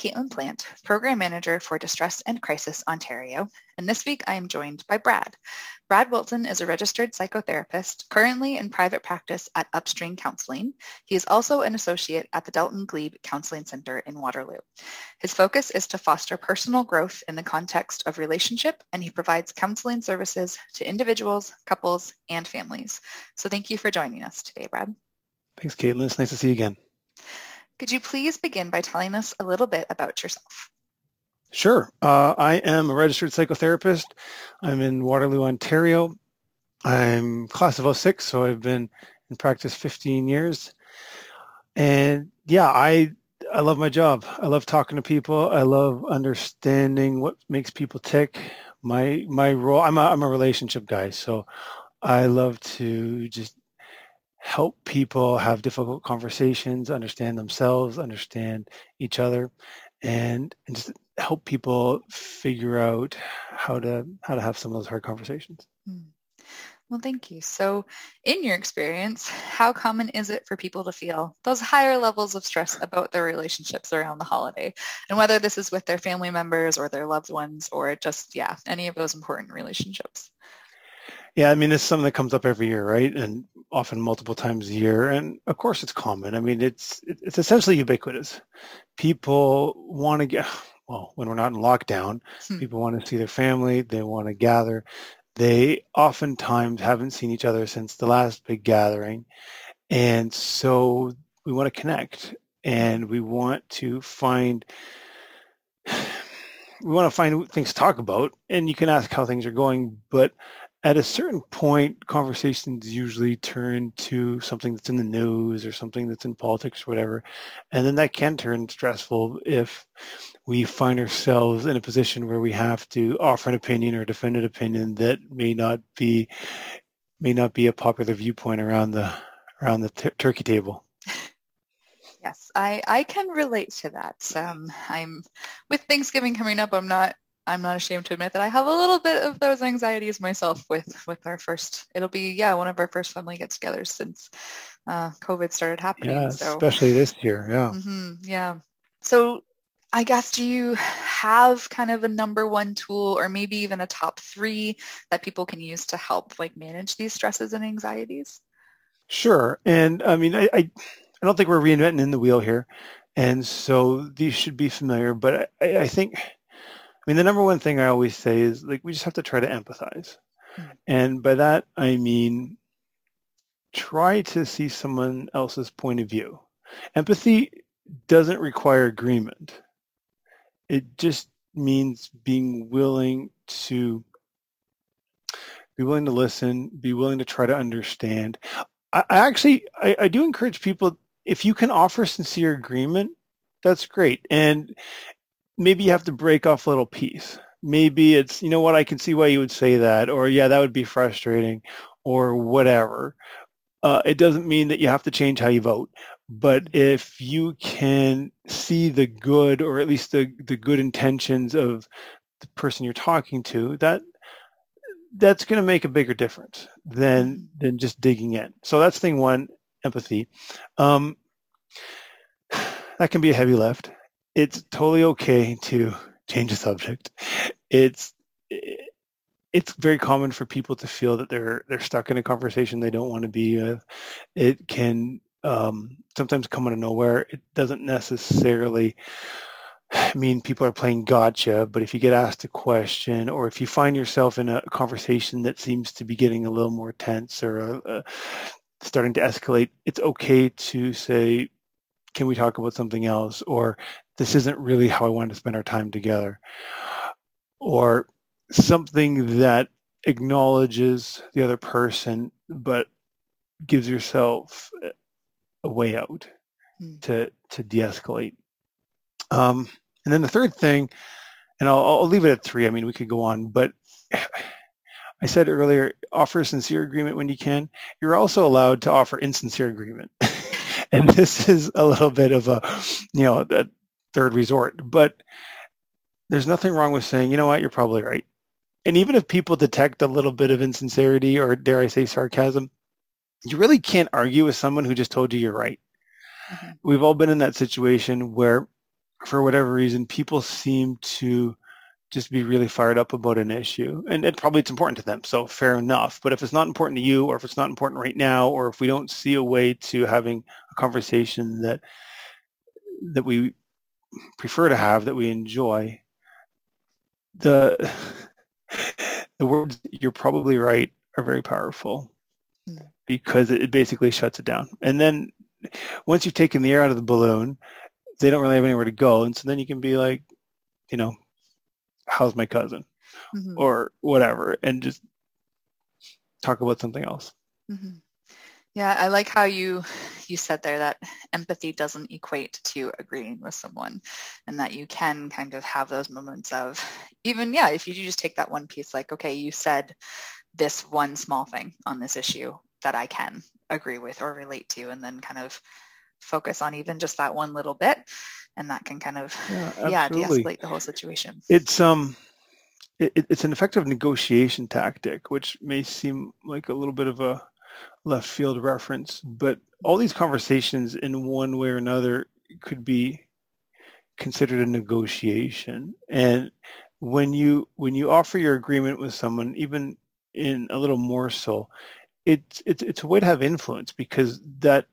Caitlin Plant, Program Manager for Distress and Crisis Ontario, and this week I am joined by Brad. Brad Wilson is a registered psychotherapist, currently in private practice at Upstream Counseling. He is also an associate at the Delton Glebe Counseling Center in Waterloo. His focus is to foster personal growth in the context of relationship, and he provides counseling services to individuals, couples, and families. So thank you for joining us today, Brad. Thanks, Caitlin. It's nice to see you again. Could you please begin by telling us a little bit about yourself? Sure. Uh, I am a registered psychotherapist. I'm in Waterloo, Ontario. I'm class of 06, so I've been in practice 15 years. And yeah, I I love my job. I love talking to people. I love understanding what makes people tick. My my role I'm a I'm a relationship guy, so I love to just help people have difficult conversations, understand themselves, understand each other, and, and just help people figure out how to how to have some of those hard conversations. Hmm. Well, thank you. So in your experience, how common is it for people to feel those higher levels of stress about their relationships around the holiday? And whether this is with their family members or their loved ones or just, yeah, any of those important relationships? Yeah, I mean, it's something that comes up every year, right? And often multiple times a year. And of course, it's common. I mean, it's it's essentially ubiquitous. People want to get well when we're not in lockdown. Hmm. People want to see their family. They want to gather. They oftentimes haven't seen each other since the last big gathering, and so we want to connect and we want to find we want to find things to talk about and you can ask how things are going but at a certain point, conversations usually turn to something that's in the news or something that's in politics or whatever. And then that can turn stressful if we find ourselves in a position where we have to offer an opinion or defend an opinion that may not be may not be a popular viewpoint around the around the t- turkey table. Yes, I, I can relate to that. Um, I'm with Thanksgiving coming up. I'm not I'm not ashamed to admit that I have a little bit of those anxieties myself with with our first. It'll be yeah one of our first family get-togethers since uh, COVID started happening. Yeah, so. especially this year. Yeah. Mm-hmm, yeah. So I guess do you have kind of a number one tool or maybe even a top three that people can use to help like manage these stresses and anxieties? Sure. And I mean, I, I, I don't think we're reinventing in the wheel here. And so these should be familiar, but I, I think mean, the number one thing I always say is like we just have to try to empathize. Mm-hmm. And by that, I mean try to see someone else's point of view. Empathy doesn't require agreement. It just means being willing to be willing to listen, be willing to try to understand. I, I actually, I, I do encourage people, if you can offer sincere agreement, that's great. And maybe you have to break off a little piece. Maybe it's, you know what, I can see why you would say that, or yeah, that would be frustrating, or whatever. Uh, it doesn't mean that you have to change how you vote, but if you can see the good or at least the, the good intentions of the person you're talking to, that that's going to make a bigger difference than mm-hmm. than just digging in. So that's thing one, empathy. Um, that can be a heavy lift. It's totally okay to change the subject. It's it's very common for people to feel that they're they're stuck in a conversation they don't want to be with. It can um, sometimes come out of nowhere. It doesn't necessarily mean people are playing gotcha, but if you get asked a question or if you find yourself in a conversation that seems to be getting a little more tense or uh, uh, starting to escalate, it's okay to say, can we talk about something else? Or this isn't really how I want to spend our time together. Or something that acknowledges the other person, but gives yourself a way out mm. to, to de-escalate. Um, and then the third thing, and I'll, I'll leave it at three. I mean, we could go on, but I said earlier, offer a sincere agreement when you can. You're also allowed to offer insincere agreement. and this is a little bit of a, you know, third resort. But there's nothing wrong with saying, you know what, you're probably right. And even if people detect a little bit of insincerity or dare I say sarcasm, you really can't argue with someone who just told you you're right. Mm-hmm. We've all been in that situation where for whatever reason, people seem to just be really fired up about an issue and it probably it's important to them so fair enough but if it's not important to you or if it's not important right now or if we don't see a way to having a conversation that that we prefer to have that we enjoy the the words you're probably right are very powerful hmm. because it basically shuts it down and then once you've taken the air out of the balloon they don't really have anywhere to go. And so then you can be like, you know, how's my cousin mm-hmm. or whatever, and just talk about something else. Mm-hmm. Yeah, I like how you you said there that empathy doesn't equate to agreeing with someone and that you can kind of have those moments of even yeah, if you just take that one piece like okay, you said this one small thing on this issue that I can agree with or relate to and then kind of focus on even just that one little bit and that can kind of yeah, yeah de-escalate the whole situation. It's um it, it's an effective negotiation tactic which may seem like a little bit of a left field reference but all these conversations in one way or another could be considered a negotiation and when you when you offer your agreement with someone even in a little more so it's it's it's a way to have influence because that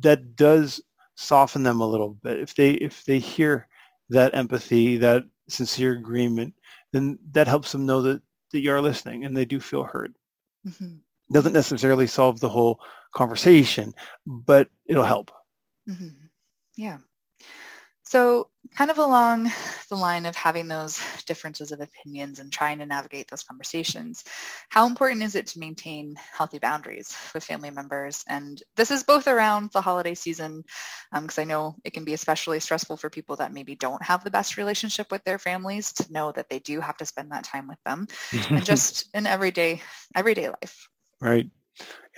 that does soften them a little bit. If they if they hear that empathy, that sincere agreement, then that helps them know that, that you are listening and they do feel heard. Mm-hmm. Doesn't necessarily solve the whole conversation, but it'll help. Mm-hmm. Yeah. So kind of along the line of having those differences of opinions and trying to navigate those conversations, how important is it to maintain healthy boundaries with family members? And this is both around the holiday season, because um, I know it can be especially stressful for people that maybe don't have the best relationship with their families to know that they do have to spend that time with them and just in everyday, everyday life. Right.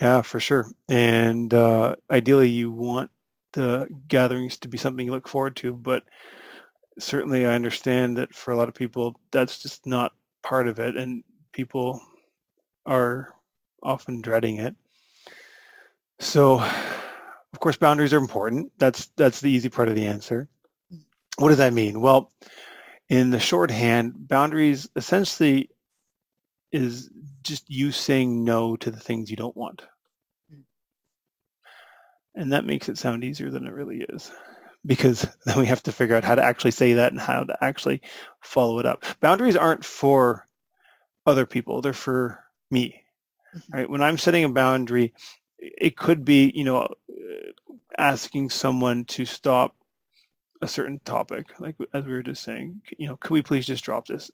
Yeah, for sure. And uh, ideally you want the gatherings to be something you look forward to, but certainly I understand that for a lot of people that's just not part of it and people are often dreading it. So of course boundaries are important. That's that's the easy part of the answer. What does that mean? Well, in the shorthand, boundaries essentially is just you saying no to the things you don't want. And that makes it sound easier than it really is because then we have to figure out how to actually say that and how to actually follow it up. Boundaries aren't for other people, they're for me. Mm-hmm. Right? When I'm setting a boundary, it could be, you know, asking someone to stop a certain topic, like as we were just saying, you know, could we please just drop this?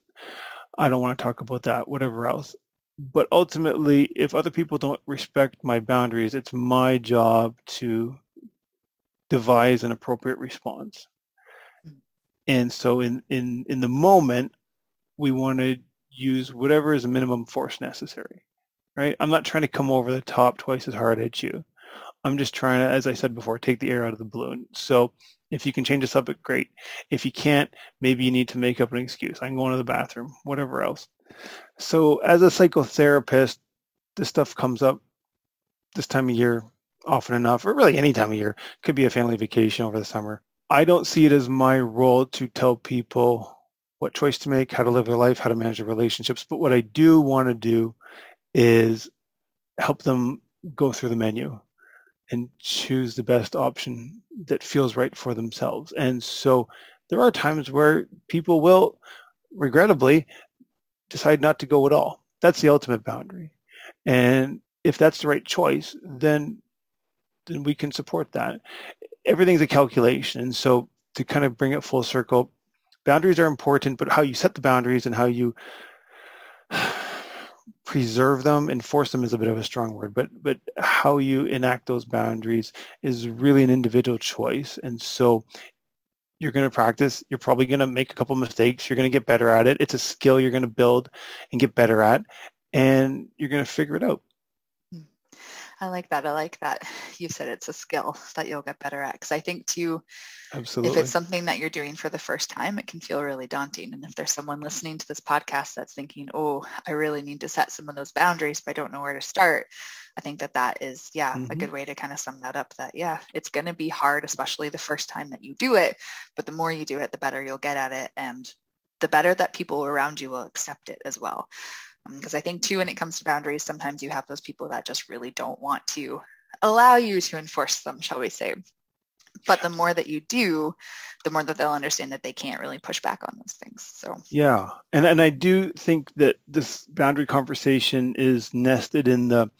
I don't want to talk about that, whatever else but ultimately, if other people don't respect my boundaries, it's my job to devise an appropriate response. Mm. And so in, in, in the moment, we want to use whatever is the minimum force necessary. right? I'm not trying to come over the top twice as hard at you. I'm just trying to, as I said before, take the air out of the balloon. So if you can change the subject, great. If you can't, maybe you need to make up an excuse. I'm going to the bathroom, whatever else. So as a psychotherapist, this stuff comes up this time of year often enough, or really any time of year. Could be a family vacation over the summer. I don't see it as my role to tell people what choice to make, how to live their life, how to manage their relationships. But what I do want to do is help them go through the menu and choose the best option that feels right for themselves. And so there are times where people will regrettably decide not to go at all. That's the ultimate boundary. And if that's the right choice, then then we can support that. Everything's a calculation. And so to kind of bring it full circle, boundaries are important, but how you set the boundaries and how you preserve them, enforce them is a bit of a strong word, but but how you enact those boundaries is really an individual choice. And so you're going to practice. You're probably going to make a couple mistakes. You're going to get better at it. It's a skill you're going to build and get better at, and you're going to figure it out. I like that. I like that you said it's a skill that you'll get better at. Because I think too, Absolutely. if it's something that you're doing for the first time, it can feel really daunting. And if there's someone listening to this podcast that's thinking, oh, I really need to set some of those boundaries, but I don't know where to start, I think that that is, yeah, mm-hmm. a good way to kind of sum that up that, yeah, it's going to be hard, especially the first time that you do it. But the more you do it, the better you'll get at it. And the better that people around you will accept it as well because um, I think too when it comes to boundaries, sometimes you have those people that just really don't want to allow you to enforce them, shall we say. But the more that you do, the more that they'll understand that they can't really push back on those things. So yeah, and and I do think that this boundary conversation is nested in the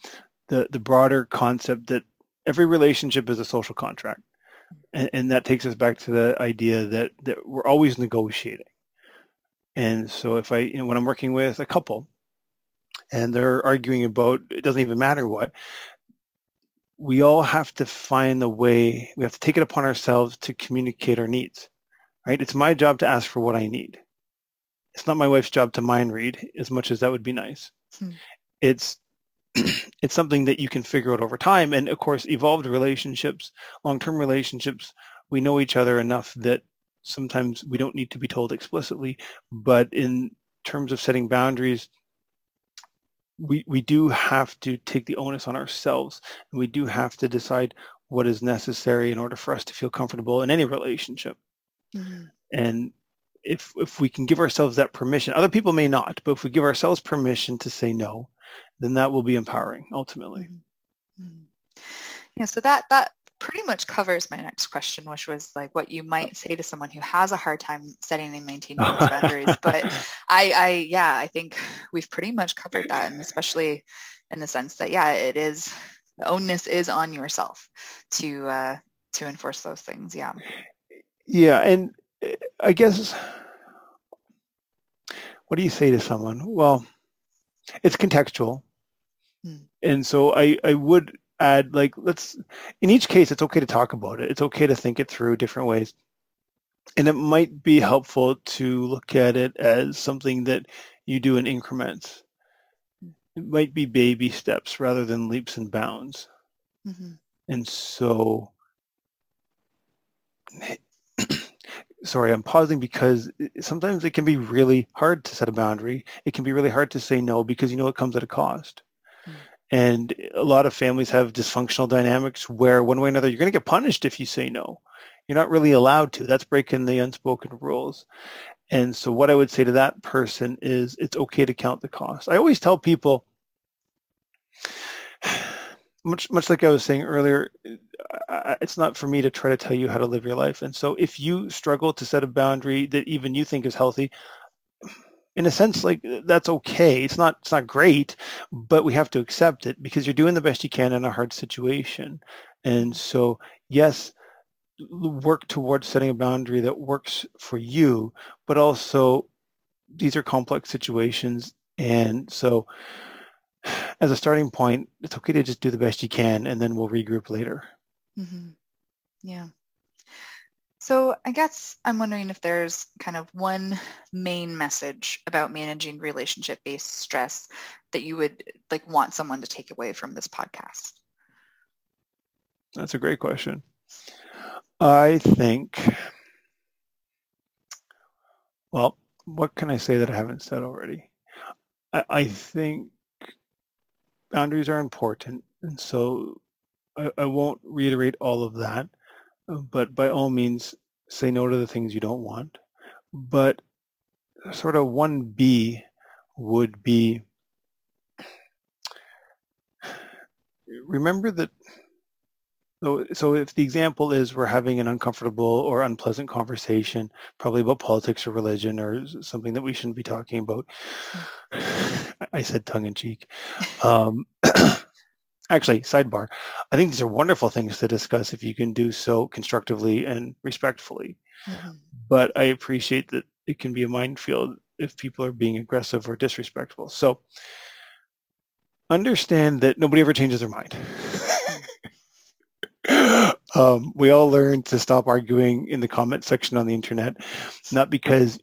the, the broader concept that every relationship is a social contract, and, and that takes us back to the idea that that we're always negotiating. And so if I, you know, when I'm working with a couple, and they're arguing about it doesn't even matter what. We all have to find a way we have to take it upon ourselves to communicate our needs right? It's my job to ask for what i need. It's not my wife's job to mind read as much as that would be nice. Hmm. it's it's something that you can figure out over time and of course evolved relationships long-term relationships we know each other enough that sometimes we don't need to be told explicitly but in terms of setting boundaries we, we do have to take the onus on ourselves and we do have to decide what is necessary in order for us to feel comfortable in any relationship. Mm-hmm. And if if we can give ourselves that permission, other people may not, but if we give ourselves permission to say no, then that will be empowering ultimately. Mm-hmm. mm-hmm. Yeah, so that that pretty much covers my next question, which was like what you might say to someone who has a hard time setting and maintaining those boundaries. But I, I, yeah, I think we've pretty much covered that, and especially in the sense that, yeah, it is the onus is on yourself to uh, to enforce those things. Yeah. Yeah, and eh, I guess what do you say to someone? Well, it's contextual. Hmm. And so I, I would add like let's in each case it's okay to talk about it. It's okay to think it through different ways. And it might be helpful to look at it as something that you do in increments. It might be baby steps rather than leaps and bounds. Mm-hmm. and so sorry i'm pausing because sometimes it can be really hard to set a boundary. It can be really hard to say no because you know it comes at a cost and a lot of families have dysfunctional dynamics where one way or another, you're going to get punished if you say no. You're not really allowed to. That's breaking the unspoken rules. And so what I would say to that person is it's okay to count the cost. I always tell people, much much like I was saying earlier, it's not for me to try to tell you how to live your life. And so if you struggle to set a boundary that even you think is healthy, in a sense like that's okay. It's not it's not great but we have to accept it because you're doing the best you can in a hard situation. And so yes work towards setting a boundary that works for you but also these are complex situations. And so as a starting point it's okay to just do the best you can and then we'll regroup later. Mm-hmm. yeah So I guess I'm wondering if there's kind of one main message about managing relationship-based stress that you would like want someone to take away from this podcast. That's a great question. I think, well, what can I say that I haven't said already? I, I think boundaries are important. And so I, I won't reiterate all of that, but by all means, say no to the things you don't want. But sort of 1B would be remember that so, so if the example is we're having an uncomfortable or unpleasant conversation, probably about politics or religion or something that we shouldn't be talking about. I said tongue in cheek. Um, actually, sidebar. I think these are wonderful things to discuss if you can do so constructively and respectfully. Mm-hmm. But I appreciate that it can be a minefield if people are being aggressive or disrespectful. So understand that nobody ever changes their mind. um, we all learn to stop arguing in the comment section on the internet, not because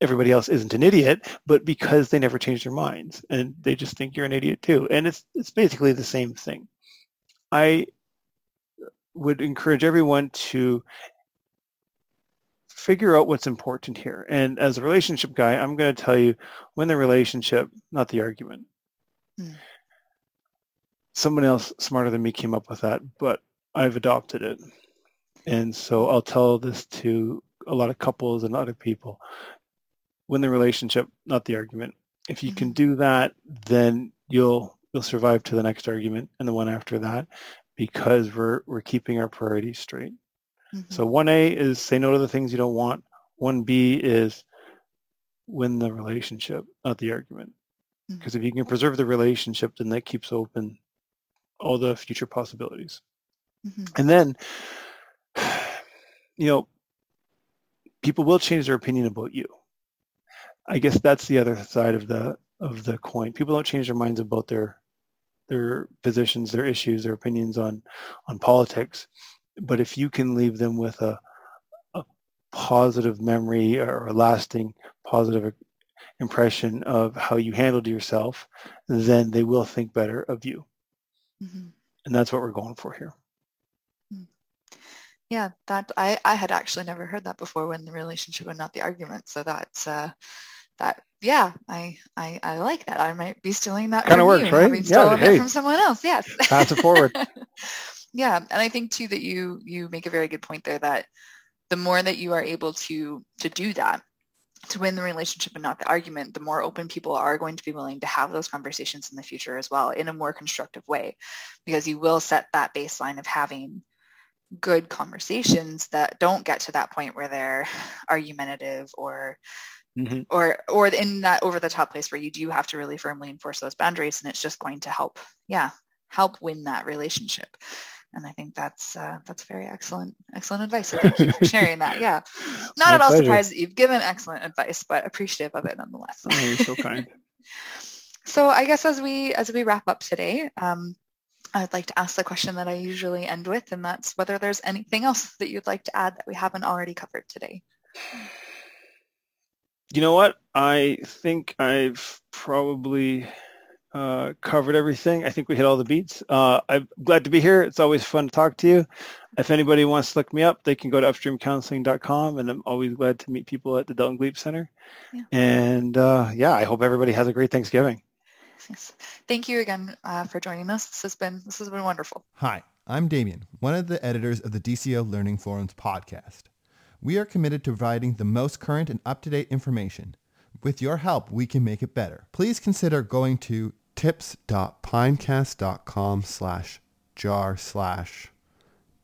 everybody else isn't an idiot, but because they never change their minds and they just think you're an idiot too. And it's it's basically the same thing. I would encourage everyone to figure out what's important here. And as a relationship guy, I'm going to tell you when the relationship, not the argument. Mm. Someone else smarter than me came up with that, but I've adopted it. And so I'll tell this to a lot of couples and other people. Win the relationship, not the argument. If you can mm-hmm. do that, then you'll you'll survive to the next argument and the one after that because we're we're keeping our priorities straight. Mm-hmm. So 1A is say no to the things you don't want. 1B is win the relationship, not the argument. Because mm-hmm. if you can preserve the relationship, then that keeps open all the future possibilities. Mm-hmm. And then, you know, people will change their opinion about you. I guess that's the other side of the of the coin. People don't change their minds about their their positions, their issues, their opinions on on politics. But if you can leave them with a a positive memory or a lasting positive impression of how you handled yourself, then they will think better of you. Mm-hmm. And that's what we're going for here. Yeah, that I, I had actually never heard that before when the relationship and not the argument. So that's uh that yeah, I I, I like that. I might be stealing that kind of works, right? Yeah, hey, from someone else. Yes. Pass it forward. yeah, and I think too that you you make a very good point there that the more that you are able to to do that to win the relationship and not the argument, the more open people are going to be willing to have those conversations in the future as well in a more constructive way because you will set that baseline of having good conversations that don't get to that point where they're argumentative or mm-hmm. or or in that over the top place where you do have to really firmly enforce those boundaries and it's just going to help yeah help win that relationship and I think that's uh, that's very excellent excellent advice. So thank you for sharing that. Yeah, not at all pleasure. surprised that you've given excellent advice, but appreciative of it nonetheless. Oh, you're so kind. so I guess as we as we wrap up today, um, I'd like to ask the question that I usually end with, and that's whether there's anything else that you'd like to add that we haven't already covered today. You know what? I think I've probably uh, covered everything. I think we hit all the beats. Uh, I'm glad to be here. It's always fun to talk to you. If anybody wants to look me up, they can go to upstreamcounseling.com, and I'm always glad to meet people at the Delton Glebe Center. Yeah. And uh, yeah, I hope everybody has a great Thanksgiving. Yes. Thank you again uh, for joining us. This has been this has been wonderful. Hi, I'm Damien, one of the editors of the DCO Learning Forums podcast. We are committed to providing the most current and up-to-date information. With your help, we can make it better. Please consider going to tips.pinecast.com slash jar slash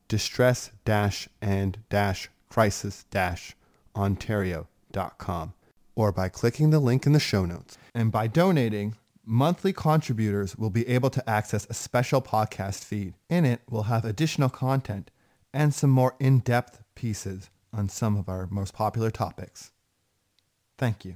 distress dash and dash crisis dash ontario.com or by clicking the link in the show notes. And by donating, Monthly contributors will be able to access a special podcast feed. In it, we'll have additional content and some more in-depth pieces on some of our most popular topics. Thank you.